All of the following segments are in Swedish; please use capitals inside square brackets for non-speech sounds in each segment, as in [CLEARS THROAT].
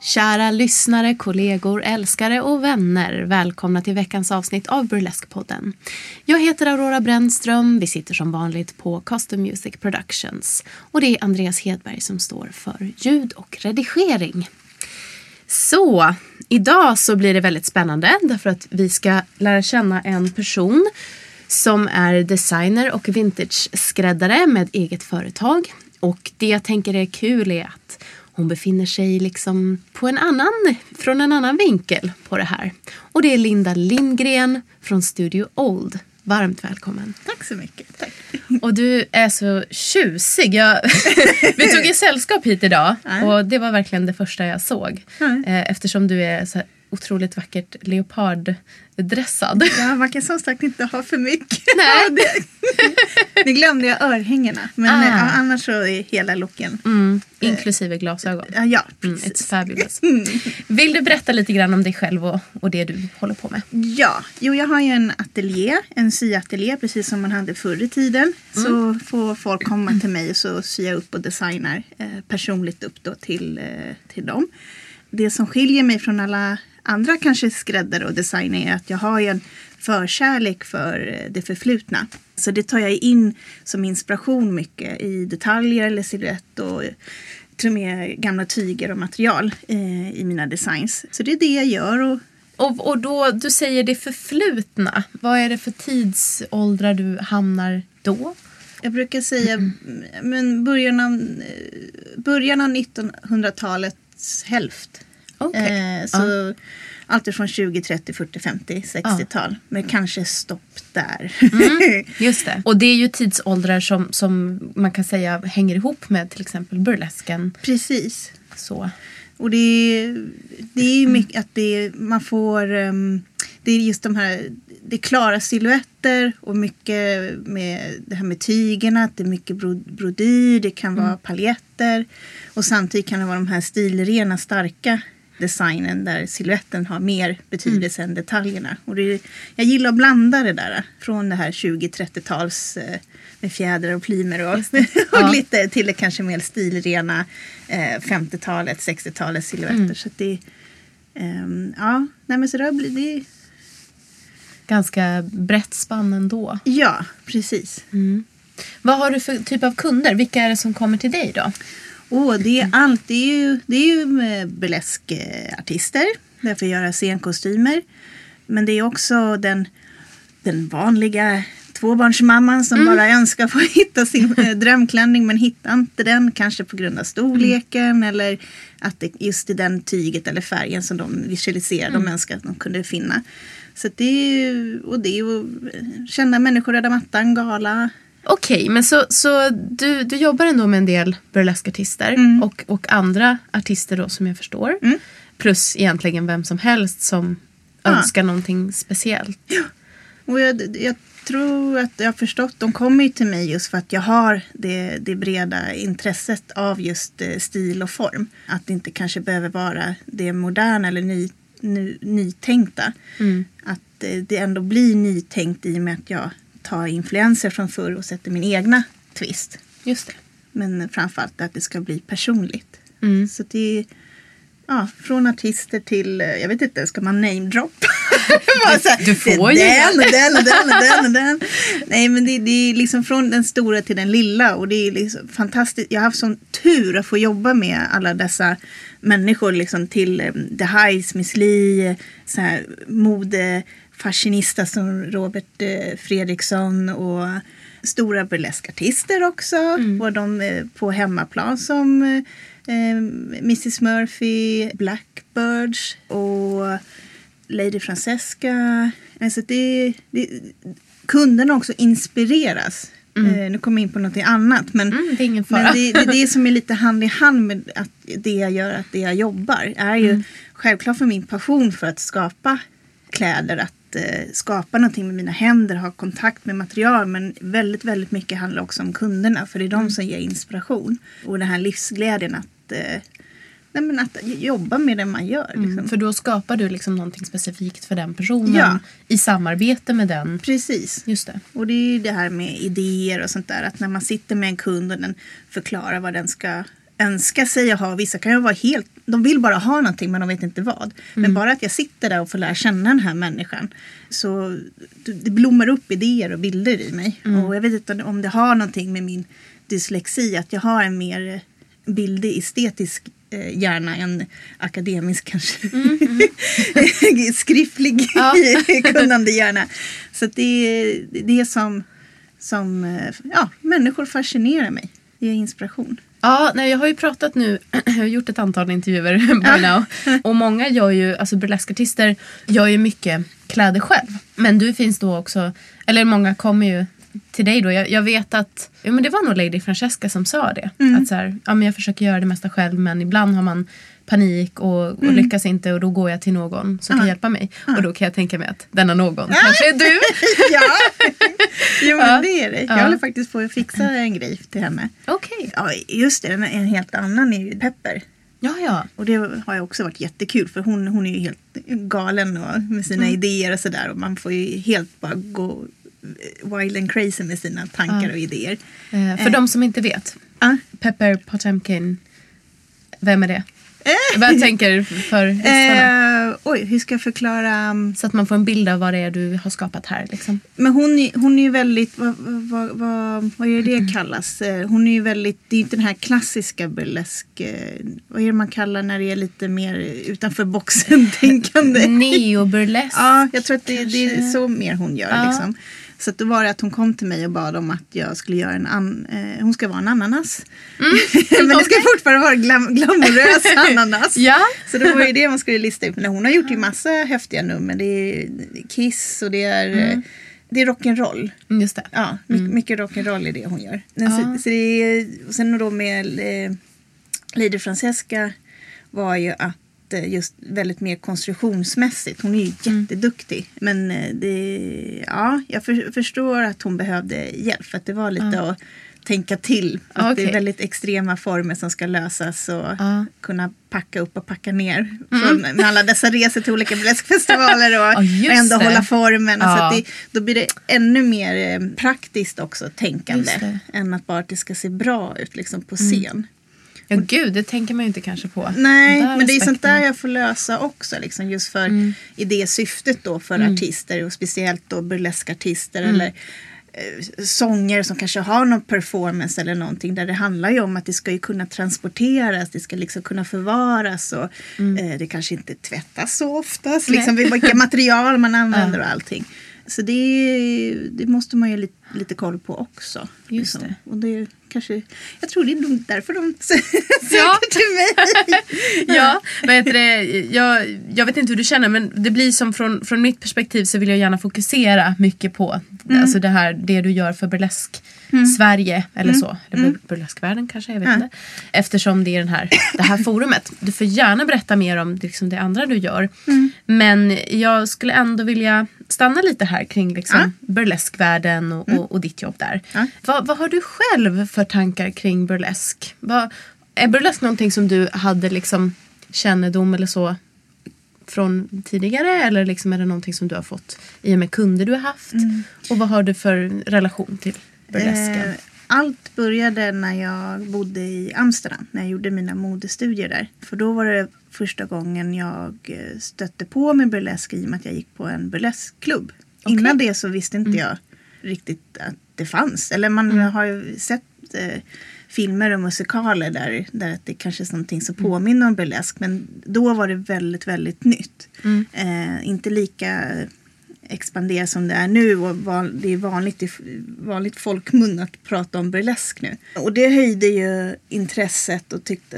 Kära lyssnare, kollegor, älskare och vänner. Välkomna till veckans avsnitt av Burlesque-podden. Jag heter Aurora Brännström. Vi sitter som vanligt på Custom Music Productions. Och det är Andreas Hedberg som står för ljud och redigering. Så, idag så blir det väldigt spännande därför att vi ska lära känna en person som är designer och vintage-skräddare med eget företag. Och det jag tänker är kul är att hon befinner sig liksom på en annan, från en annan vinkel på det här. Och det är Linda Lindgren från Studio Old. Varmt välkommen. Tack så mycket. Tack. Och du är så tjusig. Jag, [LAUGHS] vi tog i sällskap hit idag och det var verkligen det första jag såg. Eh, Eftersom du är så otroligt vackert leoparddressad. Ja, man kan som sagt inte ha för mycket. Nej. [LAUGHS] Nu glömde jag örhängena. Men Ah. eh, ja, annars så är hela looken. Mm, inklusive glasögon. Ja, ja Mm, precis. it's fabulous. Vill du berätta lite grann om dig själv och, och det du håller på med? Ja, jo jag har ju en ateljé, en syateljé precis som man hade förr i tiden. Så Mm. får folk komma till mig och så syr jag upp och designar eh, personligt upp då till, eh, till dem. Det som skiljer mig från alla andra kanske skräddare och designer är att jag har ju en förkärlek för det förflutna. Så det tar jag in som inspiration mycket i detaljer eller silhuett och till och med gamla tyger och material eh, i mina designs. Så det är det jag gör och Och, och då, du säger det förflutna. Vad är det för tidsåldrar du hamnar då? Jag brukar säga men början av, eh, början av 1900-talets hälft. Okej. Eh, så allt från 20, 30, 40, 50, 60-tal. Men kanske stopp där. [LAUGHS] Just det. Och det är ju tidsåldrar som, som man kan säga hänger ihop med till exempel burlesken. Precis. Så. Och det är, det är ju mycket att det man får... ehm, det är just de här... Det är klara silhuetter och mycket med det här med tygerna. Att det är mycket bro- brodyr, det kan vara paljetter. Och samtidigt kan det vara de här stilrena, starka designen där siluetten har mer betydelse än detaljerna. Och det jag gillar att blanda det där från det här 20-30-tals eh, med fjädrar och plymer och, [LAUGHS] och Ja. lite till det kanske mer stilrena eh, 50-talet, 60-talets silhuetter. Så att det, ehm, ja, nej men så det blivit, det, Ganska brett spann ändå. ja, precis. Vad har du för typ av kunder? Vilka är det som kommer till dig då? Åh, det är allt. Det är ju, det är ju med burleskartister. Därför göra scenkostymer. Men det är också den, den vanliga tvåbarnsmamman som bara önskar få [LAUGHS] hitta sin eh, drömklänning men hittar inte den. Kanske på grund av storleken eller att det just är den tyget eller färgen som de visualiserar. De önskar att de kunde finna. Så det är ju, och det är ju eh, kända människor, röda mattan, gala. Okej, men så, så du, du jobbar ändå med en del burleskartister och, och andra artister då som jag förstår. Plus egentligen vem som helst som Ja. önskar någonting speciellt. Och jag, jag tror att jag har förstått, de kommer ju till mig just för att jag har det, det breda intresset av just eh, stil och form. Att det inte kanske behöver vara det moderna eller ny, ny, nytänkta. Att eh, det ändå blir nytänkt i och med att jag tar influenser från förr och sätter min egna twist. Just det. Men framförallt att det ska bli personligt. Mm. Så det är ja, från artister till, jag vet inte, ska man namedroppa? [LAUGHS] Du får ju den och den och den och den och den. Nej men det, det är liksom från den stora till den lilla och det är liksom fantastiskt. Jag har haft sån tur att få jobba med alla dessa människor liksom till eh, The Highs, Miss Li, så här modefashionista som Robert eh, Fredriksson och stora burleskartister också. Var de eh, på hemmaplan som eh, Mrs Murphy, Blackbirds och Lady Francesca. Alltså det, det, kunderna också inspireras. Eh, nu kommer jag in på något annat. Men, Mm, det är ingen fara. men det, det är det som är lite hand i hand med att det jag gör, att det jag jobbar. är ju självklart för min passion för att skapa kläder. Att eh, skapa någonting med mina händer, ha kontakt med material. Men väldigt, väldigt mycket handlar också om kunderna. För det är de som ger inspiration. Och den här livsglädjen att, eh, nej, men att jobba med det man gör. Liksom. Mm, för då skapar du liksom någonting specifikt för den personen Ja. i samarbete med den. Precis. Just det. Och det är ju det här med idéer och sånt där. Att när man sitter med en kund och den förklarar vad den ska önska sig att ha. Vissa kan ju vara helt, de vill bara ha någonting men de vet inte vad. Men bara att jag sitter där och får lära känna den här människan. Så det blommar upp idéer och bilder i mig. Och jag vet inte om det har någonting med min dyslexi. Att jag har en mer bildig, estetisk eh, hjärna än akademisk kanske. [LAUGHS] Skriftlig [LAUGHS] kunnande hjärna. Så det är det som, som eh, ja, människor fascinerar mig. Det är inspiration. Ja, nej, jag har ju pratat nu, [CLEARS THROAT] jag har gjort ett antal intervjuer [LAUGHS] by now. Och många gör ju, alltså burleskartister gör ju mycket kläder själv. Men du finns då också, eller många kommer ju till dig då. Jag, jag vet att, ja men det var nog Lady Francesca som sa det. Att så här, ja men jag försöker göra det mesta själv men ibland har man panik och, och lyckas inte och då går jag till någon som kan hjälpa mig. Och då kan jag tänka mig att denna någon kanske är du. [LAUGHS] ja, jo, men Ja. det är det. Jag Ja. håller faktiskt på att fixa en grej till henne. Okej. Ja, just det. En, en helt annan är ju Pepper. Ja, ja. Och det har ju också varit jättekul för hon, hon är ju helt galen och, med sina idéer och sådär. Och man får ju helt bara gå wild and crazy med sina tankar och idéer. Eh, för de som inte vet. Ja. Pepper Potemkin. Vem är det? Vad jag tänker för lyssnarna. Eh, oj, hur ska jag förklara? Så att man får en bild av vad det är du har skapat här. Liksom. Men hon, hon är ju väldigt, vad, vad, vad, vad är det kallas? Eh, Hon är ju väldigt, det är inte den här klassiska burlesk, eh, vad är det man kallar när det är lite mer utanför boxen tänkande? [LAUGHS] Neoburlesk. Ja, jag tror att det, det är så mer hon gör. Ja. Liksom. Så att då var det att hon kom till mig och bad om att jag skulle göra en an, eh, hon ska vara en ananas. [LAUGHS] Men det ska fortfarande vara glam, glamorös [LAUGHS] ananas. Ja. Så det var ju det man skulle lista ut. Men hon har gjort ju massa häftiga nummer. Det är Kiss och det är, eh, det är rock'n'roll. Mm, Just det. Ja, my, mycket rock'n'roll är det hon gör. Ja. Så, så det är, och sen då med eh, Lady Francesca var ju att just väldigt mer konstruktionsmässigt. Hon är ju Mm. jätteduktig. Men eh, det, ja, jag för, förstår att hon behövde hjälp. För att det var lite att tänka till. Att Det Okej. är väldigt extrema former som ska lösas och Ja. kunna packa upp och packa ner. Från, med alla dessa resor till olika burleskfestivaler och, [LAUGHS] just och ändå det. hålla formen. Så Ja. att det, då blir det ännu mer eh, praktiskt också tänkande. Det. Än att bara att det ska se bra ut liksom, på scen. Ja, gud, det tänker man ju inte kanske på. Nej, men det är sånt där jag får lösa också. Liksom, just för i det syftet då för artister och speciellt då burleskartister eller eh, sånger som kanske har någon performance eller någonting där det handlar ju om att det ska ju kunna transporteras, det ska liksom kunna förvaras och eh, det kanske inte tvättas så oftast, liksom vilka [LAUGHS] material man använder och allting. Så det, det måste man ju lite, lite koll på också. Just liksom. det. Och det kanske, jag tror det är nog därför de [LAUGHS] söker Ja. till mig. [LAUGHS] Ja, vad heter det? Jag, jag vet inte hur du känner men det blir som från, från mitt perspektiv så vill jag gärna fokusera mycket på alltså det här det du gör för burlesk Sverige eller så. Eller bur- burleskvärlden kanske, jag vet inte. Eftersom det är den här, det här forumet. Du får gärna berätta mer om liksom det andra du gör. Men jag skulle ändå vilja stanna lite här kring liksom Ja. burleskvärlden och, och, och ditt jobb där. Ja. Vad, vad har du själv för tankar kring burlesk? Vad, är burlesk någonting som du hade liksom kännedom eller så från tidigare eller liksom är det någonting som du har fått i och med kunder du har haft? Och vad har du för relation till burlesken? Eh, Allt började när jag bodde i Amsterdam, när jag gjorde mina modestudier där. För då var det första gången jag eh, stötte på med burlesk i och med att jag gick på en burleskklubb. Innan det så visste inte jag riktigt att det fanns. Eller man har ju sett eh, filmer och musikaler där, där det kanske är någonting som påminner om burlesk. Men då var det väldigt, väldigt nytt. Eh, inte lika expanderat som det är nu och det är vanligt i vanligt folkmun att prata om burlesk nu. Och det höjde ju intresset och tyckte,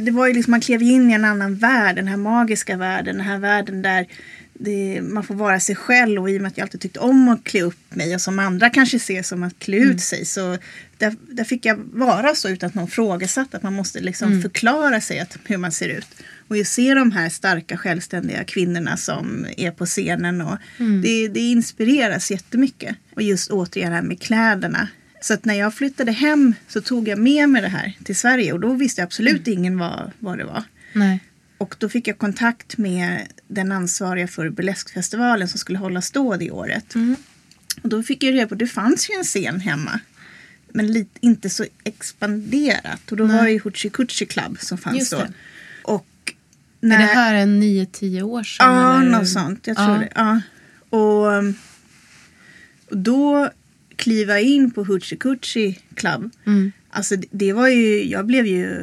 det var ju liksom, man klev in i en annan värld, den här magiska världen, den här världen där det, man får vara sig själv och i och med att jag alltid tyckte om att klä upp mig och som andra kanske ser som att klä ut sig så där, där fick jag vara så utan att någon frågasatte att man måste liksom förklara sig att, hur man ser ut. Och ju se de här starka självständiga kvinnorna som är på scenen och det, det inspireras jättemycket. Och just återigen det här med kläderna. Så att när jag flyttade hem så tog jag med mig det här till Sverige och då visste absolut ingen vad, vad det var. Nej. Och då fick jag kontakt med den ansvariga för burleskfestivalen som skulle hållas då det året. Och då fick jag reda på att det fanns ju en scen hemma. Men lite, inte så expanderat. Och då var det ju Hoochie Coochie Club som fanns då. Det. Och Är när, det här en 9-10 år sedan? Ja, eller? något sånt. Jag tror Ja. det. Ja. Och, um, och då kliva in på Hoochie Coochie Club. Mm. Alltså det, var ju, jag blev ju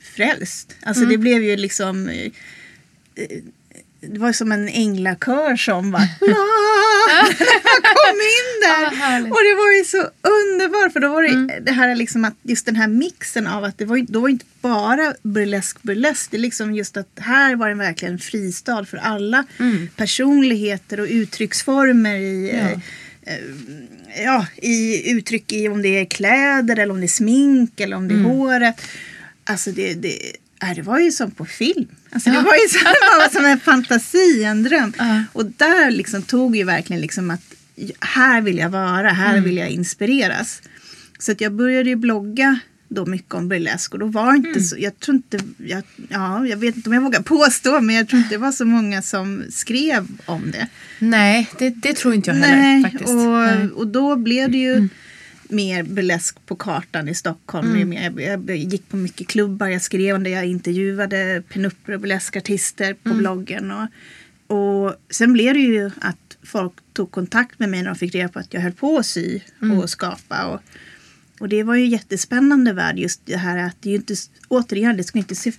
frälst. Alltså Mm. det blev ju liksom eh, det var som en änglakör som bara [LAUGHS] kom in där. Ja, och det var ju så underbart för då var det det här liksom att just den här mixen av att det var, då var inte bara burlesk burlesk. Det är liksom just att här var det verkligen en fristad för alla personligheter och uttrycksformer i eh, eh, ja, i uttryck i om det är kläder eller om det är smink eller om det är håret. Alltså det, det, äh, det var ju som på film. Alltså det var ju som, var som en fantasi, en dröm. Ja. Och där liksom tog ju verkligen liksom att här vill jag vara, här vill jag inspireras. Så att jag började ju blogga då mycket om burlesk och då var inte så, jag tror inte, jag, ja, jag vet inte om jag vågar påstå men jag tror inte det var så många som skrev om det. Nej, det, det tror inte jag heller Nej, faktiskt. Nej. Mm. och, och då blev det ju mer burlesk på kartan i Stockholm. Mm. Mer- Jag, jag gick på mycket klubbar, jag skrev om det, jag intervjuade pinupper och burleskartister på Mm. bloggen. Och, och sen blev det ju att folk tog kontakt med mig när de fick reda på att jag höll på att sy Mm. och skapa. Och, och det var ju jättespännande värld just det här att det är ju inte, återigen, det ska inte se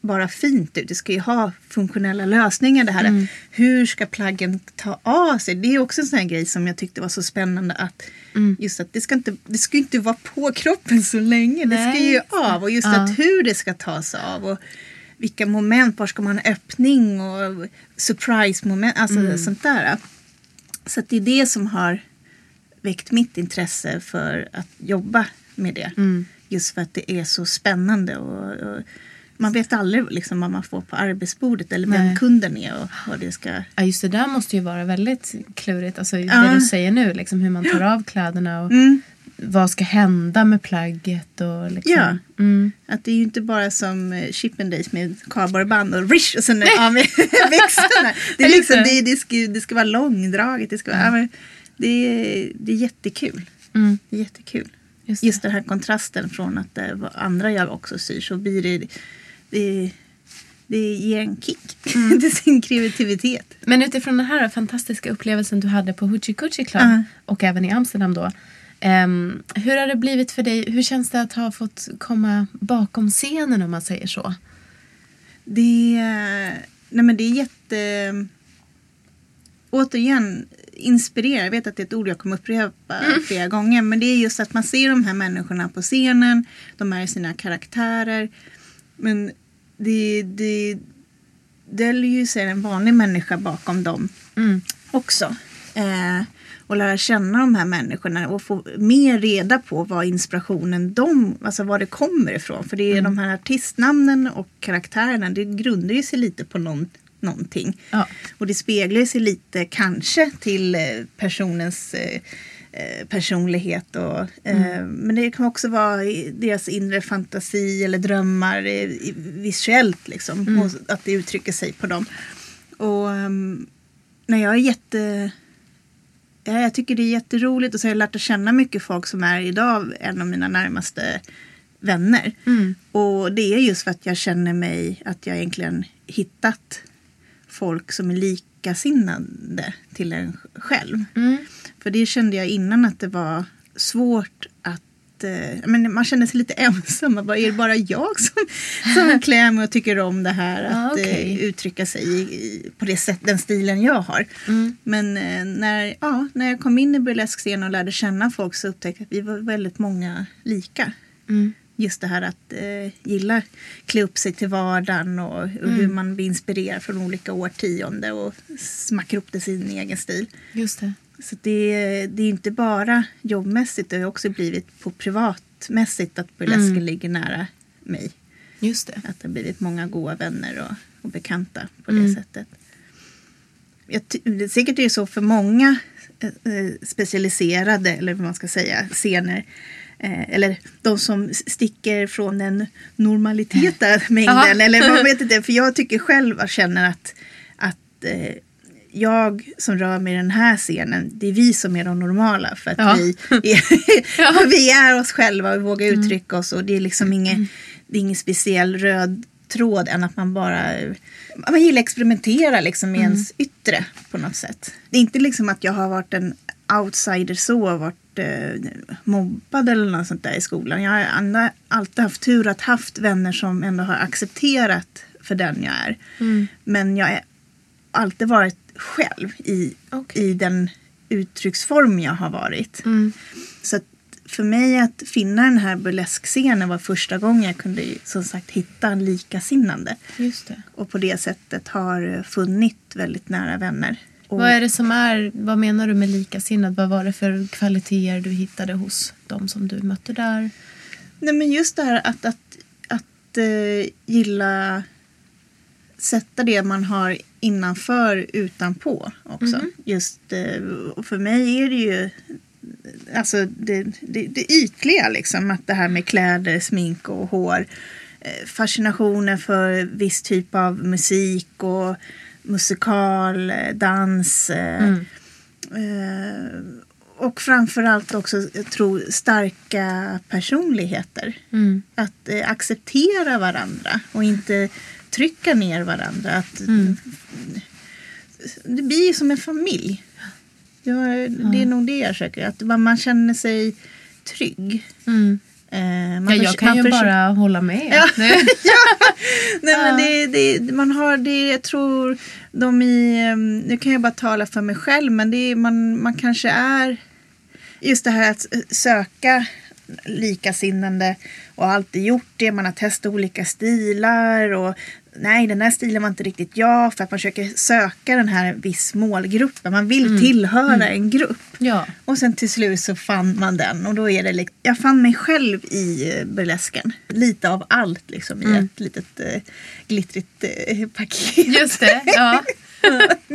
bara fint ut. Det ska ju ha funktionella lösningar. Det här. Mm. Hur ska plaggen ta av sig? Det är också en sån här grej som jag tyckte var så spännande. att Mm. Just att det ska inte, det ska inte vara på kroppen så länge. Det ska Nej, ju av. Och just Ja. att hur det ska tas av. Och vilka moment, var ska man ha öppning och surprise-moment. Alltså Mm. sånt där. Så det är det som har väckt mitt intresse för att jobba med det. Mm. Just för att det är så spännande. Och, och man vet aldrig liksom vad man får på arbetsbordet eller vem Nej. kunden är och vad det ska... Ja, just det där måste ju vara väldigt klurigt. Alltså, Ja. Det du säger nu, liksom, hur man tar av kläderna och Mm. vad ska hända med plagget. Och, liksom. Ja. Mm. Att det är ju inte bara som eh, Chippendales med kardborreband och rish och sen av med [LAUGHS] växterna. Det, är Ja, liksom, det. det, ska, det ska vara långdraget. Det, ska vara, ja. men det, är, det är jättekul. Mm. Det är jättekul. Just det. Just den här kontrasten från att det var andra jag också syr så blir det, det, det ger en kick Mm. [LAUGHS] till sin kreativitet. Men utifrån den här fantastiska upplevelsen du hade på Hoochie Coochie Club Ja. och även i Amsterdam då. ehm, hur har det blivit för dig? Hur känns det att ha fått komma bakom scenen om man säger så? Det, nej men det är jätte... Återigen, inspirera. Jag vet att det är ett ord jag kommer upprepa flera gånger. Men det är just att man ser de här människorna på scenen. De är sina karaktärer. Men det, det döljer ju sig en vanlig människa bakom dem Mm. också. Eh, och lära känna de här människorna och få mer reda på vad inspirationen de, alltså var det kommer ifrån. För det är de här artistnamnen och karaktärerna, det grundar ju sig lite på någon, någonting. Ja. Och det speglar sig lite kanske till eh, personens eh, personlighet. Och, eh, Men det kan också vara deras inre fantasi eller drömmar eh, i- visuellt. Liksom, och att det uttrycker sig på dem. Och ehm, när jag är jätte... Ja, jag tycker det är jätteroligt och så har jag lärt att känna mycket folk som är idag en av mina närmaste vänner. Och det är just för att jag känner mig att jag egentligen hittat folk som är likasinnade till en själv. För det kände jag innan att det var svårt att eh, men man känner sig lite [LAUGHS] ensam. Bara, är det bara jag som, som [LAUGHS] klär mig och tycker om det här? Att Ah, eh, uttrycka sig i, i, på det sätt, den stilen jag har. Men eh, när, ja, när jag kom in i burleskscenen och lärde känna folk så upptäckte jag att vi var väldigt många lika. Just det här att eh, gilla klä upp sig till vardagen och, och hur man blir inspirerad från olika årtionden och smackar upp det i sin egen stil. Just det. Så det, det är inte bara jobbmässigt, det har också blivit på privatmässigt att burlesken ligger nära mig. Just det. Att det har blivit många goda vänner och, och bekanta på det sättet. Jag, det- säkert är det så för många eh, eh, specialiserade, eller vad man ska säga, scener. Eh, eller de som sticker från den normaliteta [LAUGHS] mängden. Eller man [LAUGHS] vet inte, för jag tycker själv och känner att, att eh, jag som rör mig i den här scenen, det är vi som är de normala. För att Ja. vi, är, [LAUGHS] [LAUGHS] vi är oss själva och vågar uttrycka oss. Och det är liksom ingen, det är ingen speciell röd tråd än att man bara man gillar att experimentera liksom med ens yttre på något sätt. Det är inte liksom att jag har varit en outsider så, varit eh, mobbad eller något sånt där i skolan. Jag har alltid haft tur att haft vänner som ändå har accepterat för den jag är. Men jag har alltid varit själv i, Okej. i den uttrycksform jag har varit. Så att för mig att finna den här burleskscenen var första gången jag kunde som sagt hitta en likasinnande. Just det. Och på det sättet har funnit väldigt nära vänner. Och Vad är det som är, vad menar du med likasinnad? Vad var det för kvaliteter du hittade hos de som du mötte där? Nej men just det här att, att, att eh, gilla sätta det man har innanför utanpå också. Just eh, och för mig är det ju alltså det, det, det ytliga liksom. Att det här med kläder, smink och hår. Eh, fascinationen för viss typ av musik och musikal, eh, dans. Eh, och framförallt också, jag tror, starka personligheter. Att eh, acceptera varandra och inte trycka ner varandra. Att, Det blir som en familj. Ja, det är nog det jag försöker. Att man känner sig trygg. Eh, man Ja, jag kan ju bara hålla med. Ja. [LAUGHS] [LAUGHS] Nej, men det, det, man har det, jag tror de i, em, nu kan jag bara tala för mig själv, men det är, man, man kanske är, just det här att söka likasinnande och alltid gjort det, man har testat olika stilar och nej den här stilen var inte riktigt jag för att man försöker söka den här viss målgruppen, man vill tillhöra en grupp. Ja. Och sen till slut så fann man den och då är det liksom, jag fann mig själv i eh, burlesken. Lite av allt liksom i ett litet eh, glittrigt eh, paket. Just det, ja. [LAUGHS]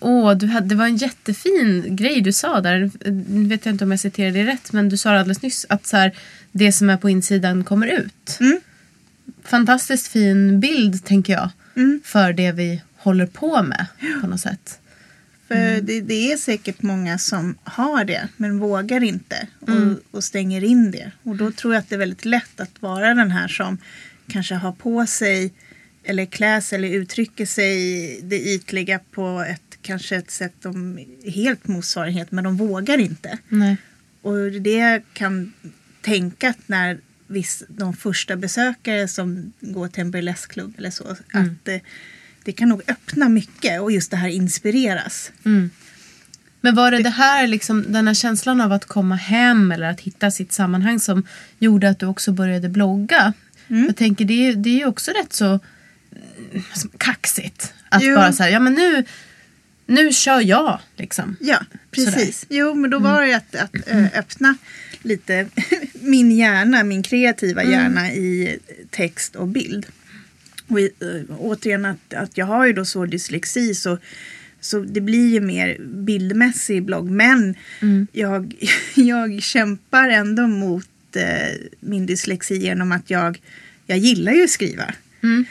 Åh, du hade, det var en jättefin grej du sa där. Nu vet jag inte om jag citerade det rätt, men du sa alldeles nyss att så här, det som är på insidan kommer ut. Mm. Fantastiskt fin bild, tänker jag, för det vi håller på med på något sätt. För det, det är säkert många som har det men vågar inte och, och stänger in det. Och då tror jag att det är väldigt lätt att vara den här som kanske har på sig eller klär sig eller uttrycker sig det ytliga på ett kanske ett sätt de helt motsvarighet men de vågar inte. Nej. Och det kan tänka att när viss, de första besökare som går till en burleskklubb eller så, att eh, det kan nog öppna mycket och just det här inspireras. Men var det det här, liksom, den här känslan av att komma hem eller att hitta sitt sammanhang som gjorde att du också började blogga? Jag tänker det är, det är ju också rätt så mm, som kaxigt. Att Jo. bara säga, ja men nu, nu kör jag liksom. Ja, precis. Jo, men då var det att, att eh, öppna lite [LAUGHS] min hjärna, min kreativa hjärna i text och bild. Och i, eh, återigen att, att jag har ju då så dyslexi så, så det blir ju mer bildmässig blogg. Men jag, [LAUGHS] jag kämpar ändå mot eh, min dyslexi genom att jag, jag gillar ju att skriva.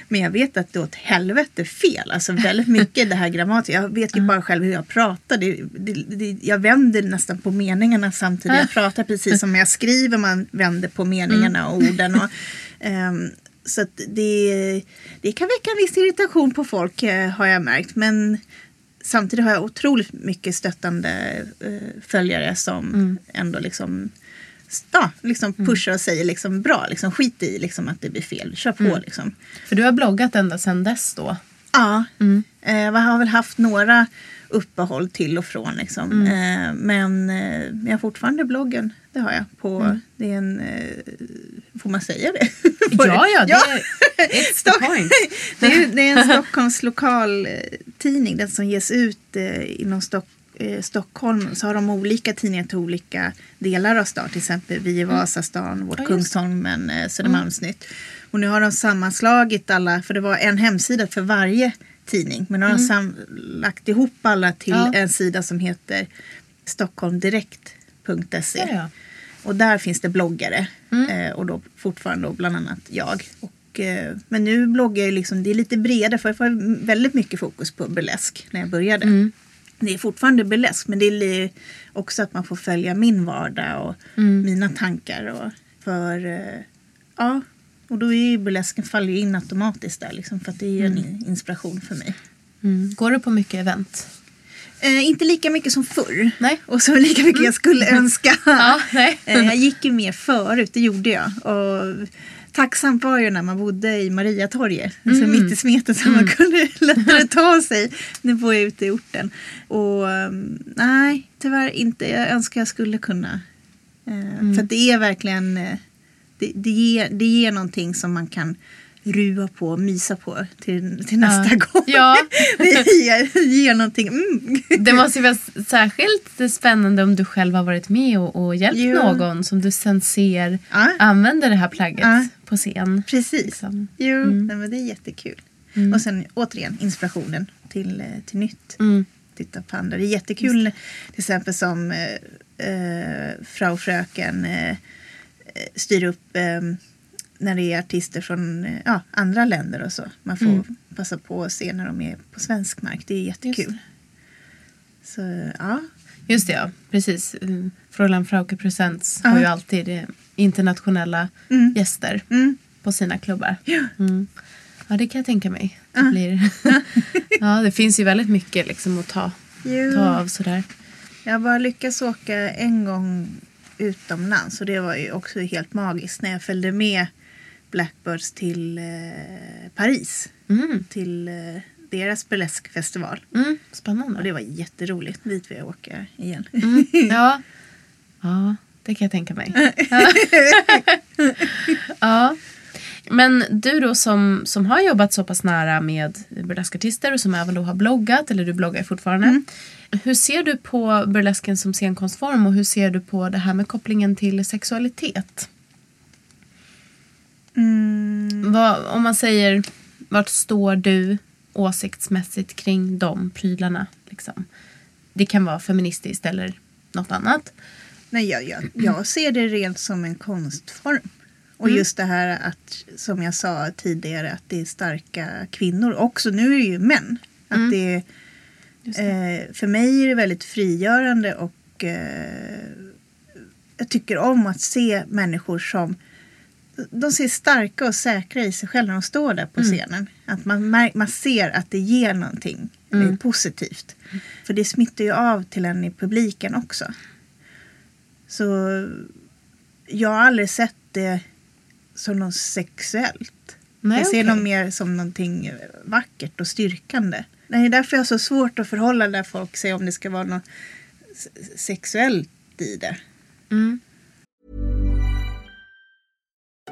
Men jag vet att det är åt helvete fel. Alltså väldigt mycket det här grammatik. Jag vet ju bara själv hur jag pratar. Det, det, det, jag vänder nästan på meningarna samtidigt jag pratar. Precis som jag skriver man vänder på meningarna och orden. Och, ehm, så det, det kan väcka en viss irritation på folk eh, har jag märkt. Men samtidigt har jag otroligt mycket stöttande eh, följare som ändå liksom Ja, liksom pushar och säger liksom bra, liksom skit i liksom att det blir fel, kör på liksom. För du har bloggat ända sedan dess då? Ja, eh, jag har väl haft några uppehåll till och från liksom. Eh, men eh, jag har fortfarande bloggen, det har jag. På, Det är en, eh, får man säga det? [LAUGHS] Ja, ja, det Ja. är Stock- [LAUGHS] det, är, det är en Stockholms lokal eh, tidning, den som ges ut eh, inom Stock, eh, Stockholm. Så har de olika tidningar till olika delar av stan. Till exempel vi i Vasastan, vårt Ja, Kungsholmen, eh, Södermalmsnytt. Och nu har de sammanslagit alla, för det var en hemsida för varje tidning. Men nu har de sam- lagt ihop alla till Ja. en sida som heter stockholmdirekt.se. Ja. Och där finns det bloggare. Eh, och då fortfarande då bland annat jag. Och, eh, men nu bloggar jag liksom, det är lite bredare för jag får väldigt mycket fokus på burlesk när jag började. Det är fortfarande burlesk men det är också att man får följa min vardag och mina tankar. Och, för eh, ja, och då är ju burlesken faller in automatiskt där liksom för att det är en inspiration för mig. Mm. Går du på mycket event? Eh, inte lika mycket som förr. Nej. Och så lika mycket jag skulle [LAUGHS] önska. Ja. Eh, jag gick ju mer förut, det gjorde jag. Och tacksamt var ju när man bodde i Mariatorget. Alltså Mm. mitt i smeten så man kunde [LAUGHS] lättare ta sig. Nu bor jag ute i orten. Och um, nej, tyvärr inte. Jag önskar jag skulle kunna. Eh, Mm. För att det är verkligen, eh, det, det, ger, det ger någonting som man kan rua på och mysa på till, till nästa gång. Ja. det ger, ger någonting. Mm. Det måste ju vara särskilt spännande om du själv har varit med och, och hjälpt Jo. någon som du sen ser Ja. använder det här plagget Ja. på scen. Precis. Liksom. Jo, nej, men det är jättekul. Och sen återigen inspirationen till, eh, till nytt. Mm. Titta på andra. Det är jättekul till exempel som eh, eh, Frau Fröken eh, eh, styr upp eh, när det är artister från eh, ja, andra länder och så. Man får passa på att se när de är på svensk mark. Det är jättekul. Så ja, Just det, ja. Precis. Mm. Fräulein Frauke Presents Ja. har ju alltid eh, internationella Mm. gäster Mm. på sina klubbar. Ja. Mm. Ja, det kan jag tänka mig. Det, blir... [LAUGHS] ja, det finns ju väldigt mycket liksom att ta, Jo. ta av sådär. Jag bara lyckats åka en gång utomlands och det var ju också helt magiskt när jag följde med Blackbirds till eh, Paris. Mm. Till eh, deras burleskfestival. Mm. Spännande. Och det var jätteroligt. Dit vill jag åka igen. Mm. [LAUGHS] Ja. ja, det kan jag tänka mig. [LAUGHS] ja. Men du då som, som har jobbat så pass nära med burleskartister och som även då har bloggat, eller du bloggar fortfarande. Hur ser du på burlesken som scenkonstform och hur ser du på det här med kopplingen till sexualitet? Mm, Vad, om man säger, vart står du åsiktsmässigt kring de prylarna? Liksom? Det kan vara feministiskt eller något annat. nej, jag, jag, jag ser det rent som en konstform. Och just det här att, som jag sa tidigare, att det är starka kvinnor. Också nu är det ju män. Att det, eh, för mig är det väldigt frigörande och eh, jag tycker om att se människor som de ser starka och säkra i sig själva när de står där på scenen. Att man, mär, man ser att det ger någonting eh, positivt. För det smittar ju av till en i publiken också. Så jag har aldrig sett det som något sexuellt. Nej, jag ser okej. det mer som någonting vackert och styrkande. Det är därför jag har så svårt att förhålla där folk säger om det ska vara något sexuellt i det. Mm.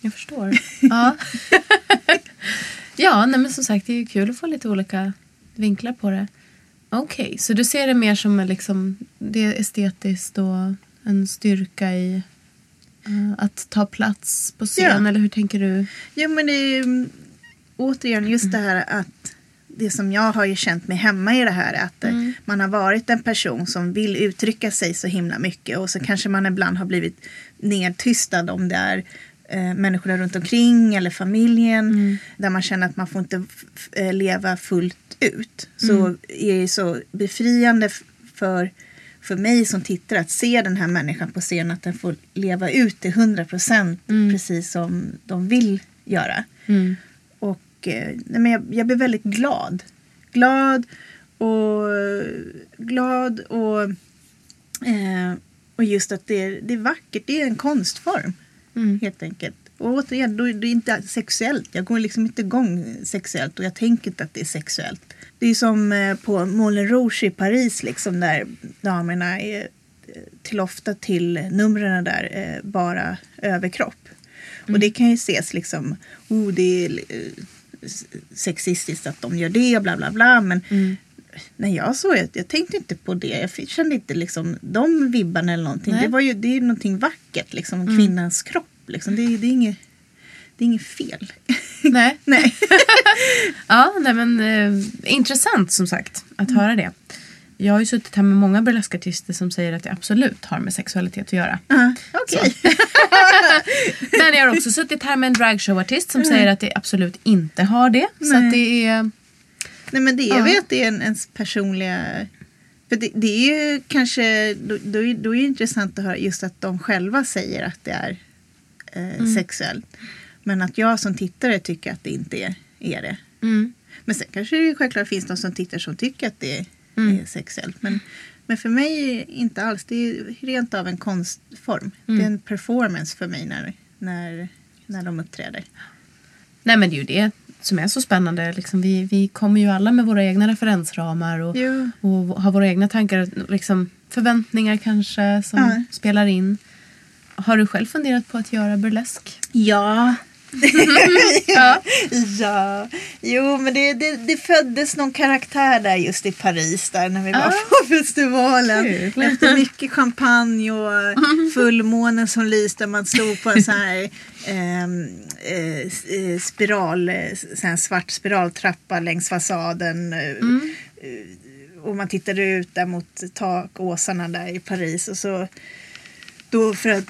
Jag förstår. [LAUGHS] ja, [LAUGHS] ja nej, men som sagt det är ju kul att få lite olika vinklar på det. Okej, så du ser det mer som liksom, det är estetiskt och en styrka i eh, att ta plats på scen, Ja. eller hur tänker du? Ja men det är ju mm, återigen just det här att det som jag har ju känt mig hemma i det här är att eh, man har varit en person som vill uttrycka sig så himla mycket och så kanske man ibland har blivit nedtystad om det är eh, människorna runt omkring eller familjen där man känner att man får inte eh, leva fullt ut. Så är det så befriande för för mig som tittar att se den här människan på scen att den får leva ut till 100 procent precis som de vill göra. Och eh, nej, men jag, jag blir väldigt glad. Glad och glad och, eh, och just att det är, det är vackert. Det är en konstform helt enkelt. Och återigen, då, är det inte sexuellt. Jag går liksom inte igång sexuellt och jag tänker inte att det är sexuellt. Det är som eh, på Moulin Rouge i Paris liksom där damerna är eh, till ofta till numren där bara överkropp. Och det kan ju ses liksom, oh det är sexistiskt att de gör det bla bla bla. Men när jag såg det, jag tänkte inte på det. Jag kände inte liksom de vibbarna eller någonting. Nej. Det, var ju, det är ju någonting vackert, liksom kvinnans kropp. Liksom. Det, är- det, är inget, det är inget fel. [LAUGHS] Nej. Nej. [LAUGHS] Ja, nej, men eh, intressant som sagt att höra det. Jag har ju suttit här med många burleskartister som säger att det absolut har med sexualitet att göra. Ja, Okej. [LAUGHS] Men jag har också suttit här med en dragshowartist som säger att det absolut inte har det. Så Nej. att det är... Nej men det är Ja. väl att det är en, ens personliga... För det, det är ju kanske, då, då, är, då är det intressant att höra just att de själva säger att det är eh, sexuellt. Men att jag som tittare tycker att det inte är, är det. Mm. Men sen kanske det självklart finns de som tittar som tycker att det är sexuellt. Men, men för mig inte alls. Det är rent av en konstform. Det är en performance för mig när, när, när de uppträder. Nej men det är ju det som är så spännande. Liksom, vi, vi kommer ju alla med våra egna referensramar och, Jo. och har våra egna tankar. Liksom, förväntningar kanske som Ja. spelar in. Har du själv funderat på att göra burlesk? Ja. [LAUGHS] Ja. ja. Jo, men det, det, det föddes någon karaktär där just i Paris där när vi var Ah. [LAUGHS] på festivalen. Kul. Efter mycket champagne och [LAUGHS] fullmånen som lyste. Man stod på en sån här ehm, eh, eh, spiral, eh, sån svart spiraltrappa längs fasaden. eh, eh, Och man tittade ut där mot takåsarna där i Paris. Och så då föd,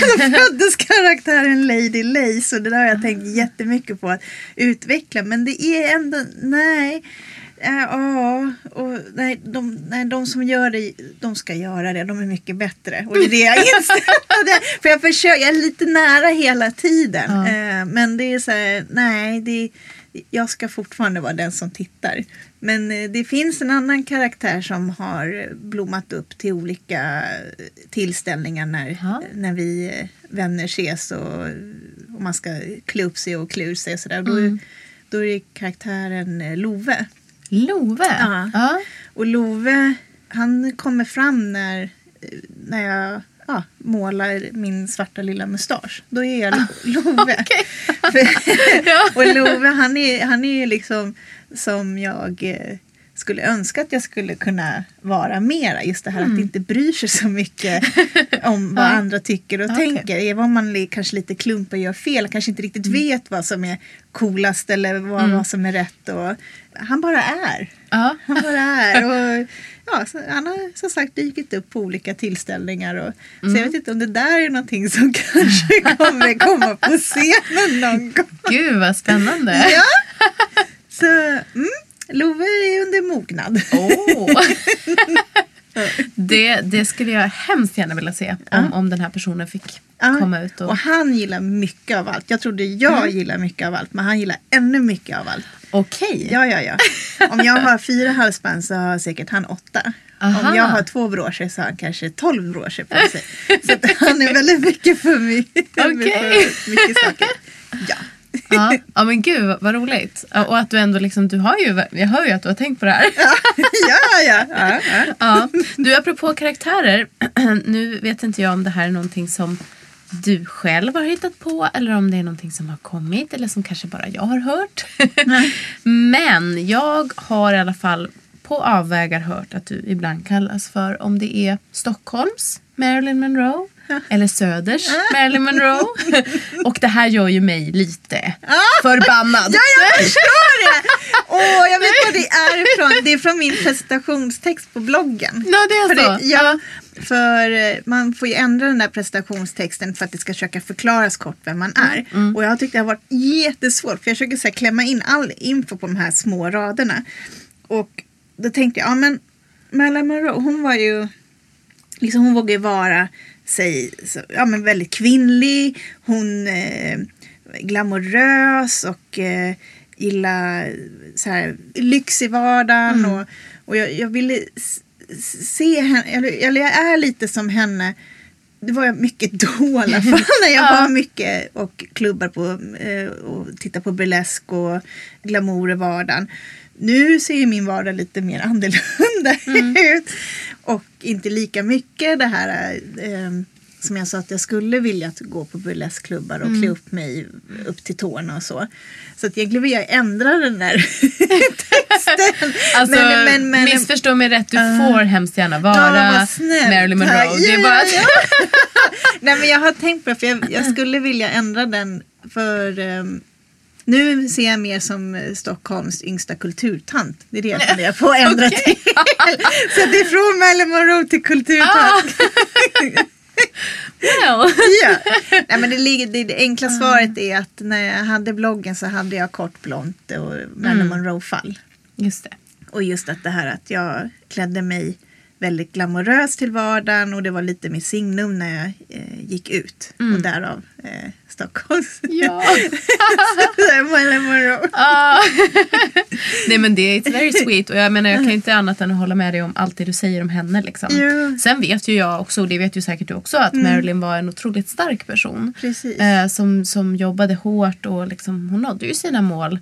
då [LAUGHS] föddes karaktären Lady Lace och det där har jag tänkt jättemycket på att utveckla. Men det är ändå, nej. äh, Ja, och nej, de, nej, de som gör det, de ska göra det. De är mycket bättre. Och det är det jag [LAUGHS] instämmer [LAUGHS] För jag försöker, jag är lite nära hela tiden. Ja. Eh, Men det är så här, nej, det, jag ska fortfarande vara den som tittar. Men eh, det finns en annan karaktär som har blommat upp till olika eh, tillställningar när, när vi eh, vänner ses och, och man ska klä upp sig och klä ur sig och sådär. Då, Mm. då är det karaktären Love. Love? Ja. ja. Och Love, han kommer fram när, när jag ja, målar min svarta lilla mustasch. Då är jag Ah, [LAUGHS] Love. [LAUGHS] [LAUGHS] Och Love, han är, han är ju liksom som jag eh, skulle önska att jag skulle kunna vara mera. Just det här Mm. att inte bryr sig så mycket om vad andra tycker och Okej. tänker. Även om man kanske lite klumpar och gör fel, kanske inte Mm. riktigt vet vad som är coolast eller vad, vad som är rätt. Och, han bara är. Ja. [LAUGHS] Han bara är. Och, ja, så, han har som sagt dykt upp på olika tillställningar. Och, Så Mm. jag vet inte om det där är någonting som [LAUGHS] kanske kommer komma på scenen någon gång. Gud vad spännande. [LAUGHS] Ja. Så mm, Love är under mognad. Åh. Det, det skulle jag hemskt gärna vilja se om, om den här personen fick Ja, komma ut. Och, och han gillar mycket av allt. Jag trodde jag Mm. gillar mycket av allt, men han gillar ännu mycket av allt. Okej. Ja, ja, ja. Om jag har fyra halsband så har säkert han åtta. Aha. Om jag har två broscher så har han kanske tolv broscher på sig. Så han är väldigt mycket för [LAUGHS] mycket, för mycket saker. Ja. Ja, ja men gud vad, roligt. Ja, Och att du ändå liksom, du har ju, jag hör ju att du har tänkt på det här. ja, [LAUGHS] ja, ja, ja. Ja. Du, apropå karaktärer. [CLEARS THROAT] Nu vet inte jag om det här är någonting som du själv har hittat på eller om det är någonting som har kommit eller som kanske bara jag har hört. [LAUGHS] Men jag har i alla fall på avvägar hört att du ibland kallas för om det är Stockholms Marilyn Monroe eller Söders Marilyn Monroe. Och det här gör ju mig lite förbannad. Ja, jag förstår det! Åh, jag vet vad det är ifrån. Det är från min presentationstext på bloggen. Ja, det är för så. Det, ja, för eh, man får ju ändra den där presentationstexten för att det ska försöka förklaras kort vem man är. Mm, Och jag har tyckt det har varit jättesvårt för jag försöker så här, klämma in all info på de här små raderna. Och då tänkte jag, ja men Marilyn Monroe, hon var ju liksom hon vågar ju vara sig, så, ja, men väldigt kvinnlig. Hon eh, glamorös och eh, gillar så här, lyx i vardagen. Mm. Och, och jag, jag ville se henne, eller, eller jag är lite som henne. Det var jag mycket då i alla fall när jag var mycket och klubbar på eh, och tittar på burlesk och glamour i vardagen. Nu ser min vardag lite mer [LAUGHS] annorlunda Mm. ut. Och inte lika mycket det här eh, som jag sa att jag skulle vilja att gå på burleskklubbar och Mm. klä upp mig upp till tårna och så. Så att egentligen vill jag ändra den där [LAUGHS] texten. Alltså, Men- men- men- missförstå mig rätt, du får hemskt gärna Ja, vara snällt. Marilyn Monroe. Tack. Det är Ja, bara att... ja. [LAUGHS] Nej men jag har tänkt på det för jag, jag skulle vilja ändra den för ehm, nu ser jag mer som eh, Stockholms yngsta kulturtant. Det är det jag funderar på att ändra Okej. till. [LAUGHS] Så det är från Marilyn Monroe till kulturtant. [LAUGHS] Well. ja. Nej, men det, ligger, det, det enkla svaret är att när jag hade bloggen så hade jag kort blont och Marilyn Monroe-fall. Just det. Och just att det här att jag klädde mig väldigt glamoröst till vardagen och det var lite med signum när jag eh, gick ut. Och därav eh, Stockholms. Ja. [LAUGHS] [LAUGHS] Ah. [LAUGHS] Nej men det är it's very sweet och jag menar jag kan inte annat än att hålla med dig om allt det du säger om henne liksom. Jo. Sen vet ju jag också, och det vet ju säkert du också, att Marilyn var en otroligt stark person. Eh, som, som jobbade hårt och liksom, hon nådde ju sina mål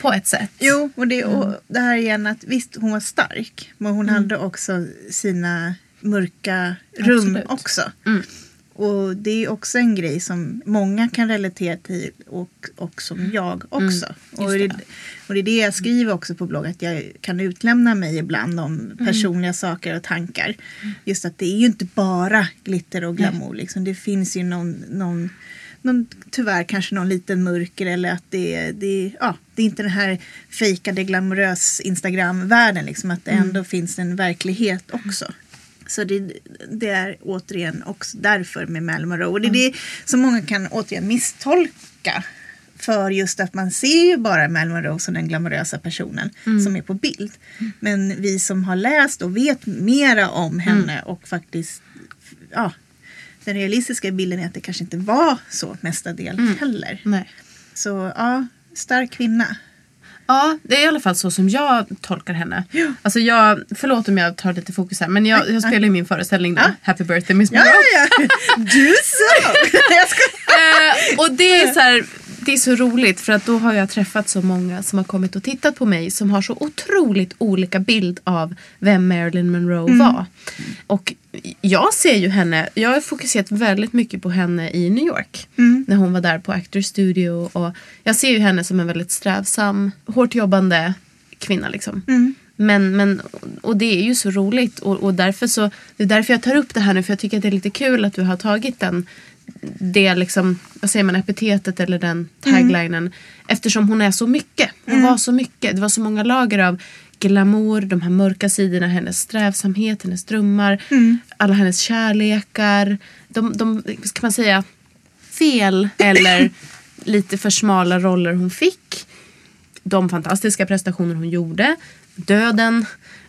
på ett sätt. Jo, och det, och det här igen att visst hon var stark men hon hade också sina mörka rum Absolut. också. Mm. Och det är också en grej som många kan relatera till och, och som jag också. och, det, det. och det är det jag skriver också på bloggen att jag kan utlämna mig ibland om personliga saker och tankar. Just att det är ju inte bara glitter och glamour. Liksom. Det finns ju någon, någon någon, tyvärr kanske någon liten mörker eller att det, det, ja, det är inte den här fejkade glamorös Instagram-världen. Liksom, att det ändå finns en verklighet också. Så det, det är återigen också därför med Marilyn Monroe. Och det är det som många kan återigen misstolka. För just att man ser ju bara Marilyn Monroe som den glamorösa personen som är på bild. Men vi som har läst och vet mera om henne och faktiskt ja, den realistiska bilden är att det kanske inte var så mestadels heller. Nej. Så ja, stark kvinna. Ja, det är i alla fall så som jag tolkar henne. Alltså jag, förlåt om jag tar lite fokus här, men jag, jag spelar ju min föreställning då, Happy birthday Miss Ja, Monroe. ja, ja. Du så! [LAUGHS] Ska... Eh, och det är så här, det är så roligt för att då har jag träffat så många som har kommit och tittat på mig som har så otroligt olika bild av vem Marilyn Monroe var. Och jag ser ju henne, jag har fokuserat väldigt mycket på henne i New York. När hon var där på Actor Studio. Och jag ser ju henne som en väldigt strävsam, hårt jobbande kvinna liksom. Men, men, och det är ju så roligt och, och därför så, det är därför jag tar upp det här nu för jag tycker att det är lite kul att du har tagit den det liksom, vad säger man, epitetet eller den taglinen. Eftersom hon är så mycket. Hon var så mycket. Det var så många lager av glamour, de här mörka sidorna, hennes strävsamhet, hennes drömmar, alla hennes kärlekar. De, de, ska man säga, fel eller [COUGHS] lite för smala roller hon fick. De fantastiska prestationer hon gjorde. Döden.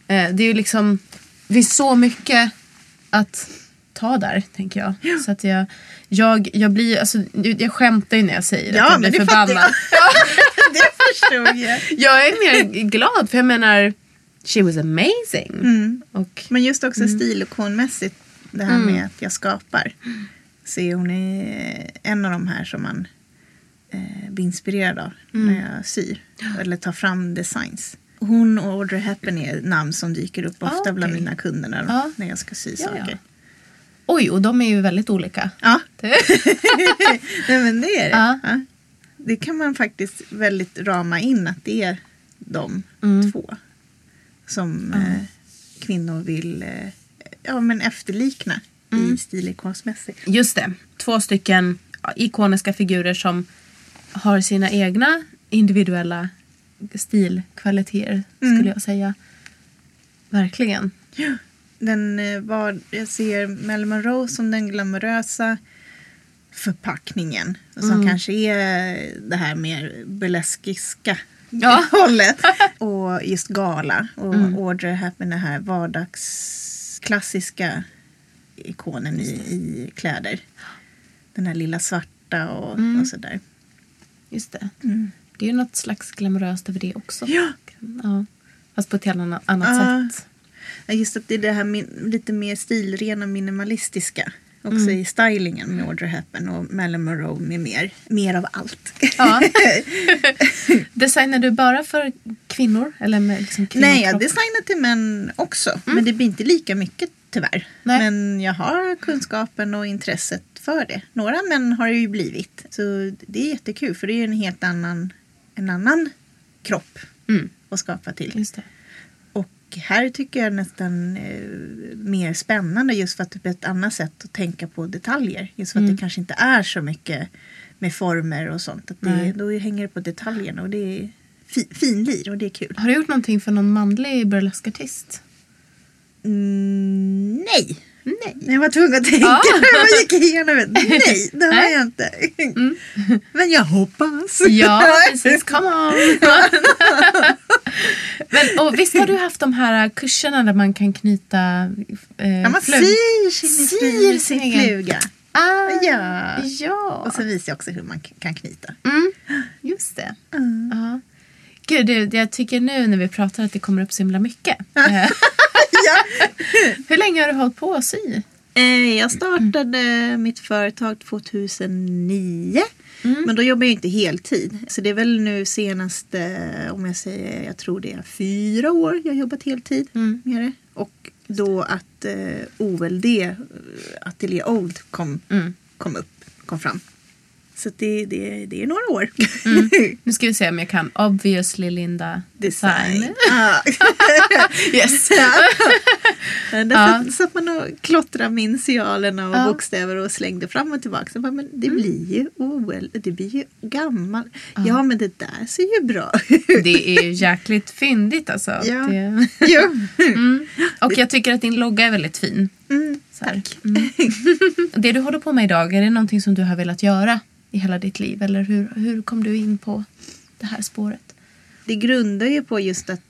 Eh, det är ju liksom, det finns så mycket att ta där, tänker jag. Så att jag, jag, jag blir, alltså, jag skämtar ju när jag säger Ja, att jag blir det förbannad. [LAUGHS] det förstod jag. [LAUGHS] Jag är mer glad för jag menar, she was amazing. Mm. Och, Men just också Mm. stilokonmässigt, det här med att jag skapar. Så är hon är en av de här som man eh, blir inspirerad av Mm. när jag syr. Eller tar fram designs. Hon och Audrey Hepburn är namn som dyker upp ofta Ah, okej. bland mina kunder när, Ja. när jag ska sy Ja, ja. Oj, och de är ju väldigt olika. Ja, [LAUGHS] Nej, men det är det. Ja. Ja. Det kan man faktiskt väldigt rama in att det är de Mm. två som eh, kvinnor vill eh, ja, men efterlikna Mm. i stilikonsmässigt. Just det, två stycken ja, ikoniska figurer som har sina egna individuella stilkvaliteter Mm. skulle jag säga. Verkligen. Den eh, var, jag ser Marilyn Monroe som den glamorösa förpackningen. Som Mm. kanske är det här mer burleskiska Ja. [LAUGHS] hållet. Och just gala. Och Mm. Audrey Hepburn den här vardagsklassiska ikonen i, i kläder. Den här lilla svarta och, Mm. och sådär. Just det. Det är ju något slags glamoröst över det också. Ja. ja. Fast på ett helt annat, annat sätt. Just att det är det här min, lite mer stilrena minimalistiska. Också Mm. i stylingen med Audrey Hepburn och Marilyn Monroe med mer. Mer av allt. Ja. [LAUGHS] Designar du bara för kvinnor? Eller med liksom Nej, jag designar till män också. Men det blir inte lika mycket tyvärr. Nej. Men jag har kunskapen och intresset för det. Några män har det ju blivit. Så det är jättekul för det är en helt annan, en annan kropp Mm. att skapa till. Just det. Här tycker jag nästan eh, mer spännande just för att det blir ett annat sätt att tänka på detaljer. Just för att Mm. det kanske inte är så mycket med former och sånt. Att det, då hänger det på detaljerna och det är fi, finlir och det är kul. Har du gjort någonting för någon manlig burleskartist? Mm, nej. Nej. Jag var tvungen att tänka. Ah. [LAUGHS] jag gick igenom det. Nej, [LAUGHS] det har jag inte. Men jag hoppas. Ja, [LAUGHS] precis. Come on! Men, och visst har du haft de här kurserna där man kan knyta eh, Ja, man flug- syr sin, Syr sin, fluga. Ah, Ja. ja. Och så visar jag också hur man kan knyta. Mm, just det. Ja. Gud, jag tycker nu när vi pratar att det kommer upp så himla mycket. Eh, [LAUGHS] [LAUGHS] Hur länge har du hållit på att sy? Eh, Jag startade mitt företag 2009. Men då jobbade jag inte heltid. Så det är väl nu senaste, om jag säger, jag tror det är fyra år jag har jobbat heltid Mm. med det. Och då att eh, OLD, eh, Atelier Old, kom, Mm. kom upp, kom fram. Så det, det, det är några år. [LAUGHS] Nu ska vi se om jag kan. Obviously Linda Design. [LAUGHS] [LAUGHS] Ja. Yes. Där Ja. satt, man och klottrade med initialerna och Ja. bokstäver och slängde fram och tillbaka. Så bara, men det blir ju OL, det blir ju gammalt. Ja men det där ser ju bra ut. Det är ju jäkligt fyndigt alltså. Ja. Det, jo. mm. Och jag tycker att din logga är väldigt fin. Mm, här. Mm. Det du håller på med idag, är det någonting som du har velat göra i hela ditt liv? Eller hur, hur kom du in på det här spåret? Det grundar ju på just att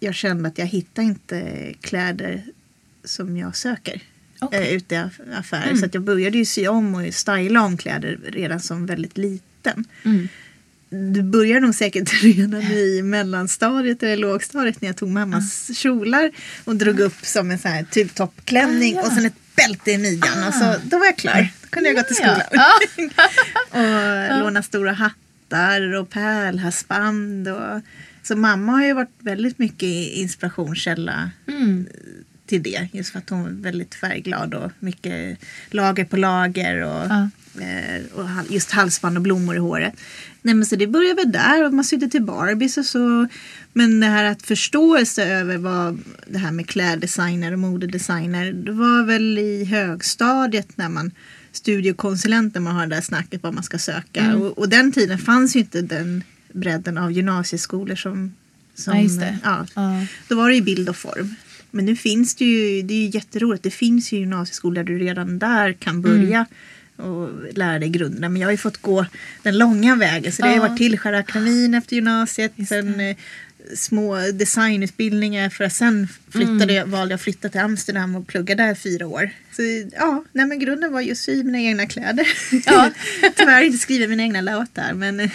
jag kände att jag hittar inte kläder som jag söker. Eh, ute i aff- affärer. Mm. Så jag började ju sy om och styla om kläder redan som väldigt liten. Mm. Du börjar nog säkert [LAUGHS] redan i mellanstadiet eller lågstadiet när jag tog mammas kjolar och drog upp som en sån här tubtoppklänning Ah, ja. och sen ett bälte i midjan. Och så, då var jag klar. Kunde jag gå till skolan. ja. [LAUGHS] och låna stora hattar och pärlhalsband. Och... Så mamma har ju varit väldigt mycket inspirationskälla Mm. till det. Just för att hon är väldigt färgglad och mycket lager på lager. Och, Ja. eh, och just halsband och blommor i håret. Nej, men så det började väl där och man sydde till Barbies och så. Men det här att förståelse över vad det här med kläddesigner och modedesigner. Det var väl i högstadiet när man studiekonsulent när man har det där snacket vad man ska söka. Mm. Och, och den tiden fanns ju inte den bredden av gymnasieskolor som, som Ja. Ja, Ja. då var det ju bild och form. Men nu finns det ju, det är ju jätteroligt, det finns ju gymnasieskolor där du redan där kan börja och lära dig grunderna. Men jag har ju fått gå den långa vägen. Så det har ju varit Tillskärakademin efter gymnasiet. Sen eh, små designutbildningar för att sen flyttade jag, valde jag att flytta till Amsterdam och plugga där fyra år. Så ja, nej men grunden var just sy mina egna kläder. Ja. [LAUGHS] Tyvärr inte skriva mina egna låtar men eh,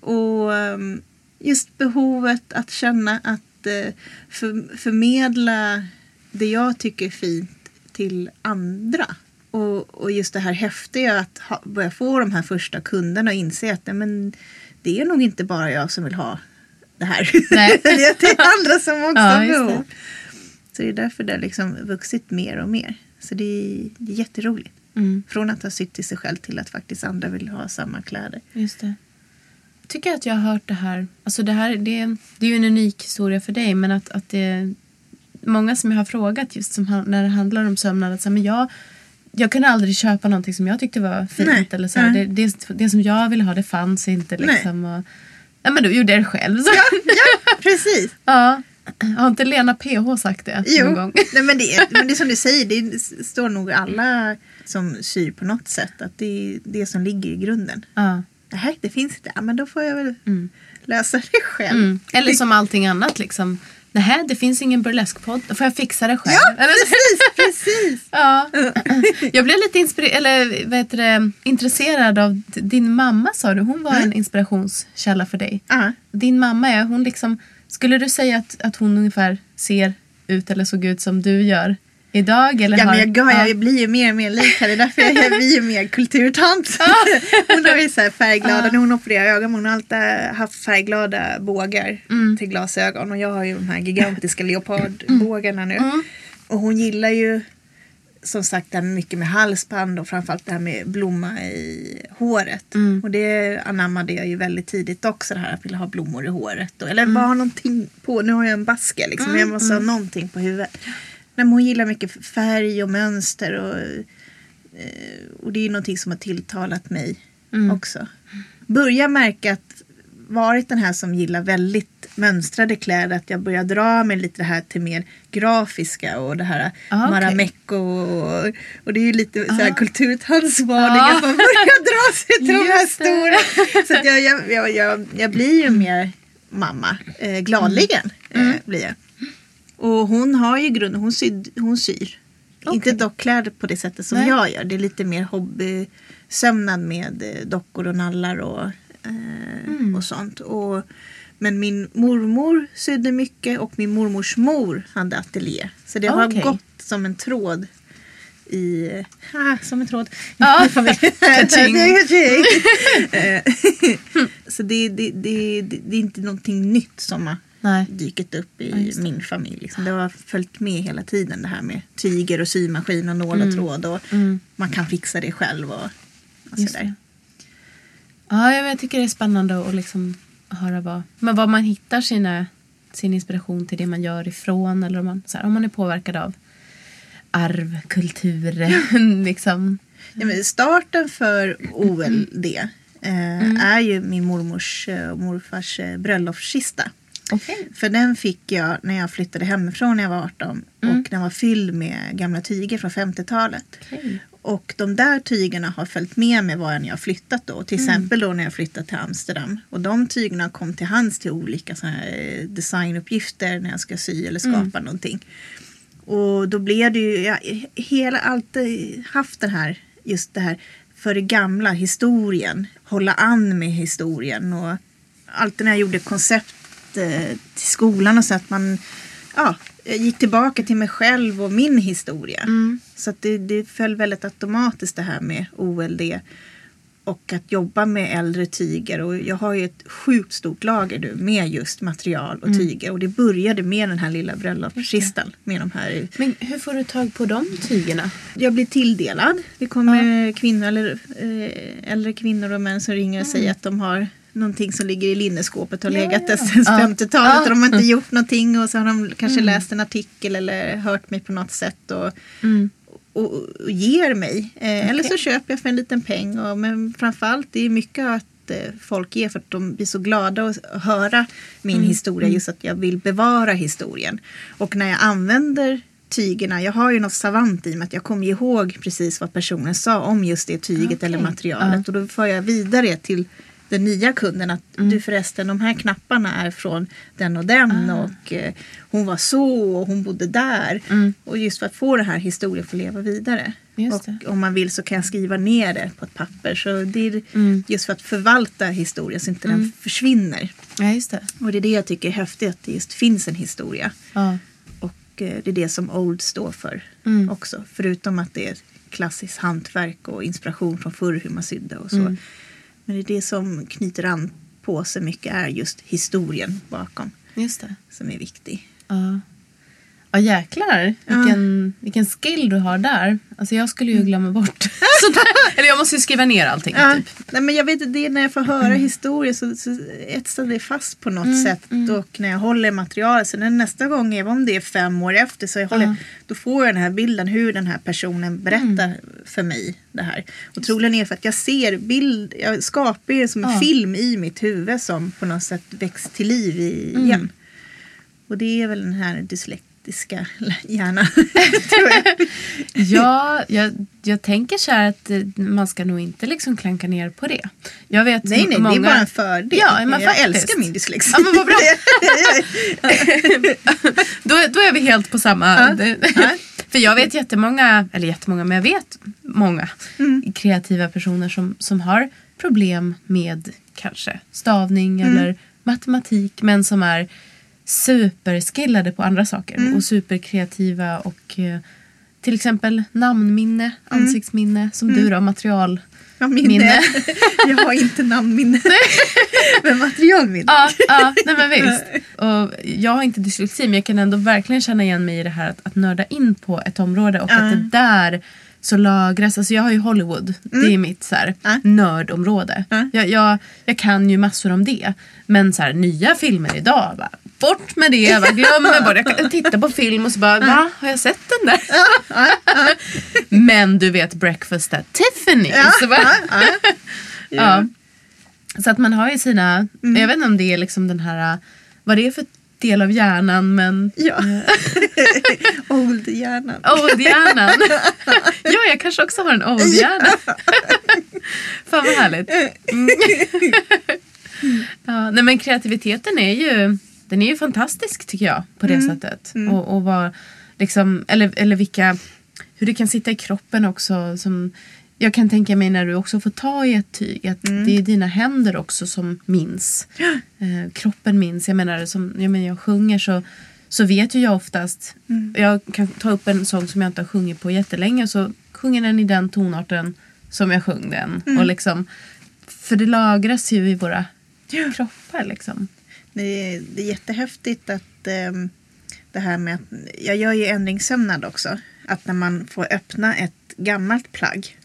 [LAUGHS] och um, just behovet att känna att eh, för, förmedla det jag tycker är fint till andra. Och, och just det här häftiga att ha, börja få de här första kunderna och inse att nej, men, det är nog inte bara jag som vill ha det här. Nej. [LAUGHS] det är andra som också Ja, behov. Så det är därför det har liksom vuxit mer och mer. Så det är, det är jätteroligt. Mm. Från att ha sytt till sig själv till att faktiskt andra vill ha samma kläder. Just det. Jag tycker att jag har hört det här. Alltså det, här det, det är ju en unik historia för dig. Men att, att det många som jag har frågat just som, när det handlar om sömnad. Att, här, men jag, jag kunde aldrig köpa någonting som jag tyckte var fint. Nej, Eller så här, nej. det, det, det som jag ville ha det fanns inte. Nej. Liksom, och, ja, men då gjorde jag det själv. Så. Ja, precis. [LAUGHS] Ja. Har inte Lena PH sagt det Jo, någon gång? [LAUGHS] Nej, men, det är, men det är som du säger, det står nog alla som syr på något sätt att det är det som ligger i grunden. Ja. Nej, det finns inte. Ja, men då får jag väl lösa det själv. Mm. Eller som allting annat. Liksom. Nej, det finns ingen burleskpodd. Då får jag fixa det själv. Ja, precis, precis. [LAUGHS] Ja. Jag blev lite eller, vad heter det, intresserad av din mamma sa du. Hon var en inspirationskälla för dig. Ja. Din mamma är hon liksom, skulle du säga att, att hon ungefär ser ut eller såg ut som du gör idag? Eller Ja, har, men jag, ja. jag blir ju mer och mer lik henne. Därför jag, jag blir ju mer [LAUGHS] kulturtant. [LAUGHS] hon har ju så färgglada, när hon opererar ögon, hon har alltid haft färgglada bågar Mm. till glasögon. Och jag har ju de här gigantiska [LAUGHS] leopardbågarna nu. Mm. Och hon gillar ju som sagt det här mycket med halsband och framförallt det här med blomma i håret. Mm. Och det anammade jag ju väldigt tidigt också det här att vilja ha blommor i håret. Och, eller Mm. bara ha någonting på, nu har jag en basker liksom, men jag måste ha någonting på huvudet. Nej, hon gillar mycket färg och mönster och, eh, och det är någonting som har tilltalat mig Mm. också. Börjar märka att varit den här som gillar väldigt mönstrade kläder att jag börjar dra mig lite det här till mer grafiska och det här Ah, maramecco och, och det är ju lite så här Ah. kulturtantsvarning Ah. att man börjar dra sig till de här stora. Så att jag, jag, jag, jag, jag blir ju mer mamma, eh, gladligen Mm. eh, blir jag. Och hon har ju grunden, hon, syd, hon syr. Inte dock kläder på det sättet som Nej. jag gör. Det är lite mer hobbysömnad med eh, dockor och nallar och, eh, Mm. och sånt. Och, men min mormor sydde mycket och min mormors mor hade ateljé. Så det har gått som en tråd i... Ah, som en tråd. Ja. [LAUGHS] [LAUGHS] [LAUGHS] Eh, Så det, det, det, det, det är inte någonting nytt som har Nej. dykt upp Ja, i det. min familj. Liksom. Det har följt med hela tiden det här med tyger och symaskin och nål och tråd. Och Mm. Man kan fixa det själv och, och sådär. det. Ja, jag, tycker det är spännande att liksom höra vad, men vad man hittar sina, sin inspiration till det man gör ifrån. Eller om man, här, om man är påverkad av arv, kultur. [LAUGHS] liksom. Ja, starten för OLD eh, Mm. är ju min mormors eh, och morfars eh, bröllopskista. Okej. För den fick jag när jag flyttade hemifrån när jag var 18 Mm. och den var fylld med gamla tyger från 50-talet. Okej. Och de där tygerna har följt med mig var jag har flyttat då. Till exempel då när jag flyttade till Amsterdam. Och de tygerna kom till hands till olika såna här eh, designuppgifter när jag ska sy eller skapa någonting. Och då blev det ju, jag har hela alltid haft den här, just det här för det gamla, historien. Hålla an med historien. Och alltid när jag gjorde koncept till skolan och så att man ja, jag gick tillbaka till mig själv och min historia. Så att det, det föll väldigt automatiskt det här med OLD. Och att jobba med äldre tyger. Och jag har ju ett sjukt stort lager nu med just material och tyger. Och det började med den här lilla bröllopskistan. Med de här. Men hur får du tag på de tygerna? Jag blir tilldelad. Det kommer kvinnor eller eh, äldre kvinnor och män som ringer och säger att de har någonting som ligger i linneskåpet och har legat där sedan Ja. 50-talet. Och de har inte Ja. gjort någonting och så har de kanske läst en artikel eller hört mig på något sätt. Och, och, och ger mig. Eh, Eller så köper jag för en liten peng. Och, men framförallt det är mycket att eh, folk ger för att de blir så glada att höra min historia. Just att jag vill bevara historien. Och när jag använder tygerna, jag har ju något savant i mig att jag kommer ihåg precis vad personen sa om just det tyget Okej. eller materialet. Och då för jag vidare till den nya kunden att du förresten de här knapparna är från den och den Ah. och eh, hon var så och hon bodde där. Och just för att få den här historien att leva vidare. Just och det. om man vill så kan jag skriva ner det på ett papper. Så det är just för att förvalta historien så inte den försvinner. Ja, just det. Och det är det jag tycker är häftigt att det just finns en historia. Ja. Och eh, det är det som Old står för Mm. också. Förutom att det är klassiskt hantverk och inspiration från förr hur man sydde och så. Men det är det som knyter an på så mycket är just historien bakom Just det. som är viktig. Ja. Ja jäklar vilken, vilken skill du har där. Alltså jag skulle ju glömma bort. [LAUGHS] Eller jag måste ju skriva ner allting Ja, typ. nej, men jag vet det är när jag får höra Mm. historier så, så etsar det fast på något sätt. Och när jag håller materialet. Så när nästa gång, även om det är fem år efter, så jag håller, Ja. då får jag den här bilden hur den här personen berättar Mm. för mig det här. Och troligen är för att jag ser bild, jag skapar det som en Ja. film i mitt huvud som på något sätt väcks till liv Mm. igen. Och det är väl den här dyslektiska tror jag. [LAUGHS] Ja, jag, jag tänker så här att eh, man ska nog inte liksom klanka ner på det. Jag vet Nej, nej, många... det är bara en fördel. Ja, men jag faktiskt. älskar min dyslexi. Ja, men vad bra. [LAUGHS] då, då är vi helt på samma... Ja. [LAUGHS] För jag vet jättemånga, eller jättemånga, men jag vet många Mm. kreativa personer som, som har problem med kanske stavning Mm. eller matematik men som är superskillade på andra saker Mm. och superkreativa och eh, till exempel namnminne, Mm. ansiktsminne som du då, material. Ja, minne. Minne. [LAUGHS] jag har inte namnminne. [LAUGHS] Men materialminne. Ja, ja nej men visst. Och jag har inte dyslexi men jag kan ändå verkligen känna igen mig i det här att, att nörda in på ett område och att det där så lagras, alltså jag har ju Hollywood, det är mitt så här, Ja. nördområde. Ja. Jag, jag, jag kan ju massor om det. Men så här, nya filmer idag, bara, bort med det, jag bara, glömmer bort Jag kan titta på film och så bara, va? Har jag sett den där? men du vet Breakfast at Tiffany. så bara, [LAUGHS] Ja. Så att man har ju sina, Mm. jag vet inte om det är liksom den här, vad det är för del av hjärnan men Ja. [LAUGHS] [LAUGHS] Old-hjärnan. old-hjärnan. ja, jag kanske också har en old-hjärna. Fan vad härligt. Mm. ja, nej men kreativiteten är ju, den är ju fantastisk tycker jag på det sättet. Och, och vad, liksom, eller, eller vilka, hur det kan sitta i kroppen också. Som, jag kan tänka mig när du också får ta i ett tyg att det är dina händer också som minns. Eh, kroppen minns. Jag menar, som, jag, menar jag sjunger så, så vet ju jag oftast. Jag kan ta upp en sång som jag inte har sjungit på jättelänge så sjunger den i den tonarten som jag sjöng den. Och liksom, för det lagras ju i våra kroppar liksom. Det är, det är jättehäftigt att ehm, det här med att jag gör ju ändringssömnad också. Att när man får öppna ett gammalt plagg.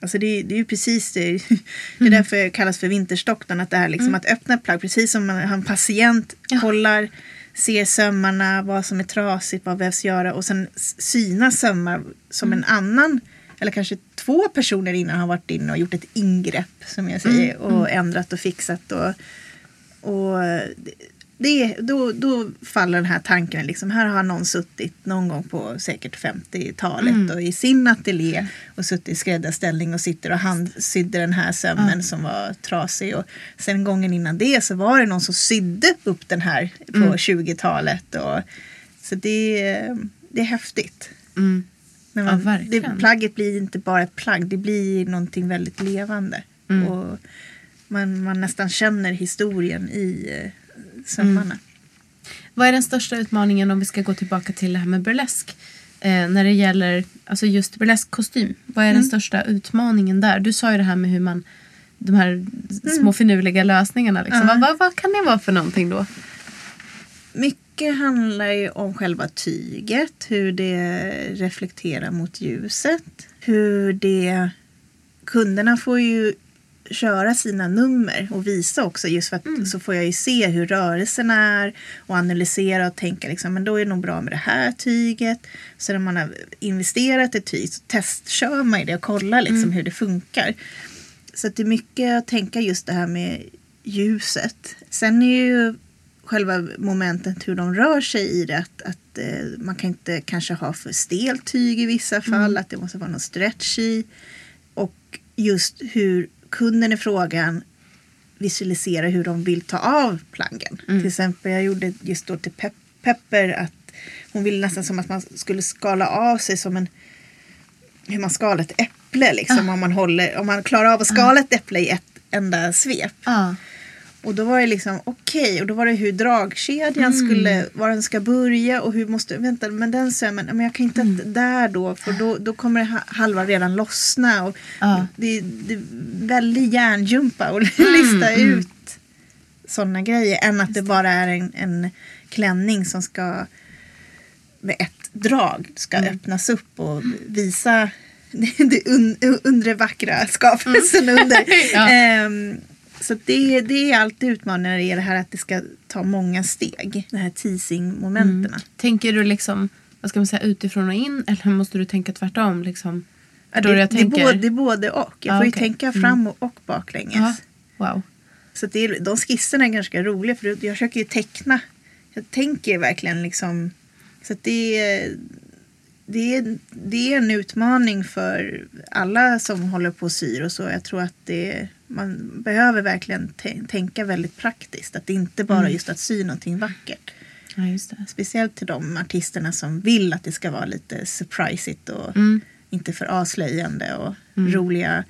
Alltså det, det är ju precis det. [LAUGHS] Det är därför det kallas för vinterstocknen. Att det är liksom att öppna ett plagg. Precis som man har en patient, kollar, ser sömmarna, vad som är trasigt, vad behövs göra. Och sen syna sömmar som en annan. Eller kanske två personer innan har varit inne och gjort ett ingrepp. Som jag säger. Och ändrat och fixat. Och, och det, då, då faller den här tanken. Liksom, här har någon suttit någon gång på säkert 50-talet och i sin ateljé och suttit i skräddarställning och sitter och handsydde den här sömmen som var trasig. Och sen gången innan det så var det någon som sydde upp den här på 20-talet. Och, så det, det är häftigt. Mm. Men Ja, man, verkligen. det, plagget blir inte bara ett plagg, det blir någonting väldigt levande. Mm. Och man, man nästan känner historien i eh, sömmarna. Vad är den största utmaningen om vi ska gå tillbaka till det här med burlesk? Eh, när det gäller alltså just burleskkostym. Vad är den största utmaningen där? Du sa ju det här med hur man de här små finurliga lösningarna. Liksom. Vad, vad, vad kan det vara för någonting då? Mycket handlar ju om själva tyget, hur det reflekterar mot ljuset. Hur det... Kunderna får ju köra sina nummer och visa också just för att så får jag ju se hur rörelserna är och analysera och tänka liksom, men då är det nog bra med det här tyget. Så när man har investerat i tyg så testkör man ju det och kollar liksom hur det funkar. Så det är mycket att tänka just det här med ljuset. Sen är ju själva momentet hur de rör sig i det. Att, att eh, man kan inte kanske ha för stelt tyg i vissa fall. Att det måste vara någon stretch i. Och just hur kunden i frågan visualisera hur de vill ta av plaggen. Till exempel jag gjorde just då till Pep Pepper att hon ville nästan som att man skulle skala av sig som en hur man skalar ett äpple liksom. Om, man håller, om man klarar av att skala ett äpple i ett enda svep. Ja. Och då var det liksom okej och då var det hur dragkedjan skulle, var den ska börja och hur måste, vänta men den sömmen, men jag kan inte där då för då, då kommer ha- halva redan lossna. Och Ja. det, det är väldigt hjärnjumpa och [LAUGHS] lista ut sådana grejer än att det bara är en, en klänning som ska med ett drag ska öppnas upp och visa [LAUGHS] det un, undre vackra skapelsen under. [LAUGHS] Ja. Ehm, så det, det är alltid utmaningen när det är det här att det ska ta många steg. Det här teasing-momenten. Tänker du liksom, vad ska man säga, utifrån och in eller måste du tänka tvärtom? Liksom? Ja, det, jag det, är både, det är både och. Jag Ja, får ju tänka Mm. fram och, och baklänges. Ja. Wow. Så det är, de skisserna är ganska roliga för jag försöker ju teckna. Jag tänker verkligen liksom. Så det är, det är, det är en utmaning för alla som håller på och syr och så. Jag tror att det, man behöver verkligen tä- tänka väldigt praktiskt. Att det inte bara Mm. just att sy någonting vackert. Ja. Speciellt till de artisterna som vill att det ska vara lite surpriseigt och Mm. inte för avslöjande och roliga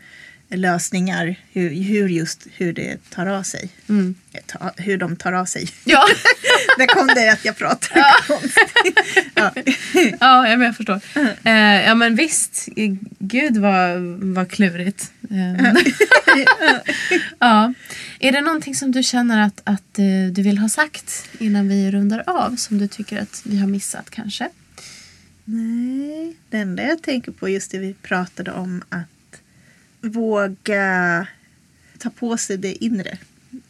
lösningar. Hur, hur just hur det tar av sig. Mm. Ta, hur de tar av sig. Ja. [LAUGHS] Där kom det att jag pratar konstigt. Ja. [LAUGHS] ja, ja, men jag förstår. Eh, ja, men visst. Gud vad, vad klurigt. Eh, [LAUGHS] ja. Är det någonting som du känner att, att eh, du vill ha sagt innan vi rundar av? Som du tycker att vi har missat kanske? Nej, det enda jag tänker på just det vi pratade om att våga ta på sig det inre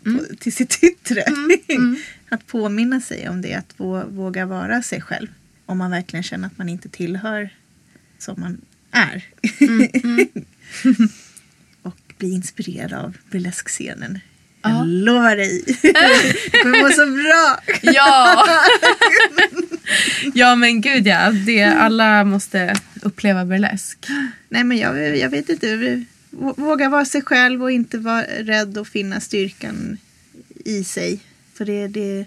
på, till sitt yttre. [LAUGHS] att påminna sig om det, att vå, våga vara sig själv. Om man verkligen känner att man inte tillhör som man är. [LAUGHS] Och bli inspirerad av burleskscenen. Ja. Jag lovar dig. [LAUGHS] det kommer vara så bra. Ja! ja, men gud ja. Det, alla måste uppleva burlesk. Nej men jag, jag vet inte. Vå- Våga vara sig själv och inte vara rädd och finna styrkan i sig. För det, det,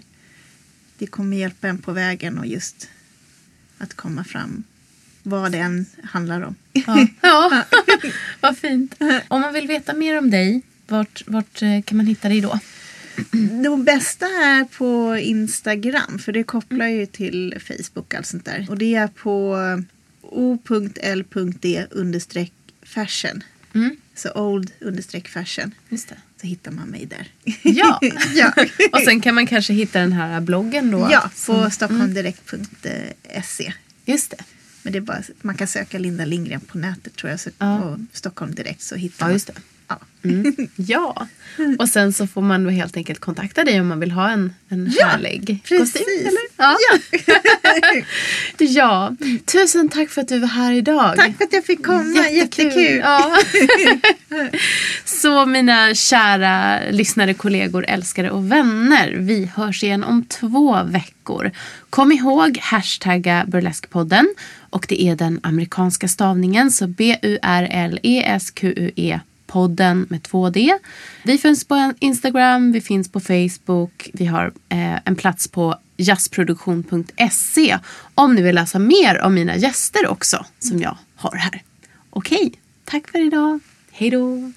det kommer hjälpa en på vägen och just att komma fram. Vad det än handlar om. Ja, [LAUGHS] ja. [LAUGHS] vad fint. Om man vill veta mer om dig, vart, vart eh, kan man hitta dig då? Det bästa är på Instagram för det kopplar ju till Facebook och allt sånt där. Och det är på o.l.d fashion. Mm. Så old understreck fashion. Just det. Så hittar man mig där. [LAUGHS] Ja. [LAUGHS] ja. Och sen kan man kanske hitta den här bloggen då? Ja, på som- stockholmdirekt.se. Just det. Men det är bara, man kan söka Linda Lindgren på nätet tror jag. Så, Ja. Och Stockholm Direkt så hittar Ja, man. Ja. Mm. [LAUGHS] Ja, och sen så får man då helt enkelt kontakta dig om man vill ha en, en Ja, härlig precis. kostym. Eller? Ja. [LAUGHS] ja, tusen tack för att du var här idag. Tack för att jag fick komma, jättekul. Ja. [LAUGHS] så mina kära lyssnare, kollegor, älskare och vänner. Vi hörs igen om två veckor. Kom ihåg hashtagga burleskpodden och det är den amerikanska stavningen så B-U-R-L-E-S-Q-U-E podden med 2D. Vi finns på Instagram, vi finns på Facebook, vi har eh, en plats på jazzproduktion.se om ni vill läsa mer om mina gäster också som jag har här. Okej, tack för idag. Hej då!